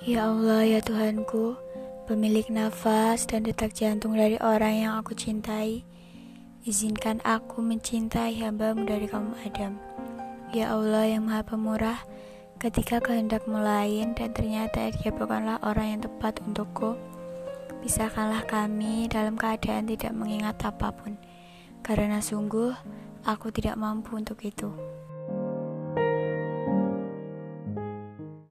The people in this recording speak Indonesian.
Ya Allah, ya Tuhanku, pemilik nafas dan detak jantung dari orang yang aku cintai, izinkan aku mencintai hambamu dari kaum Adam. Ya Allah yang maha pemurah, ketika kehendakmu lain dan ternyata dia bukanlah orang yang tepat untukku, pisahkanlah kami dalam keadaan tidak mengingat apa pun, karena sungguh aku tidak mampu untuk itu.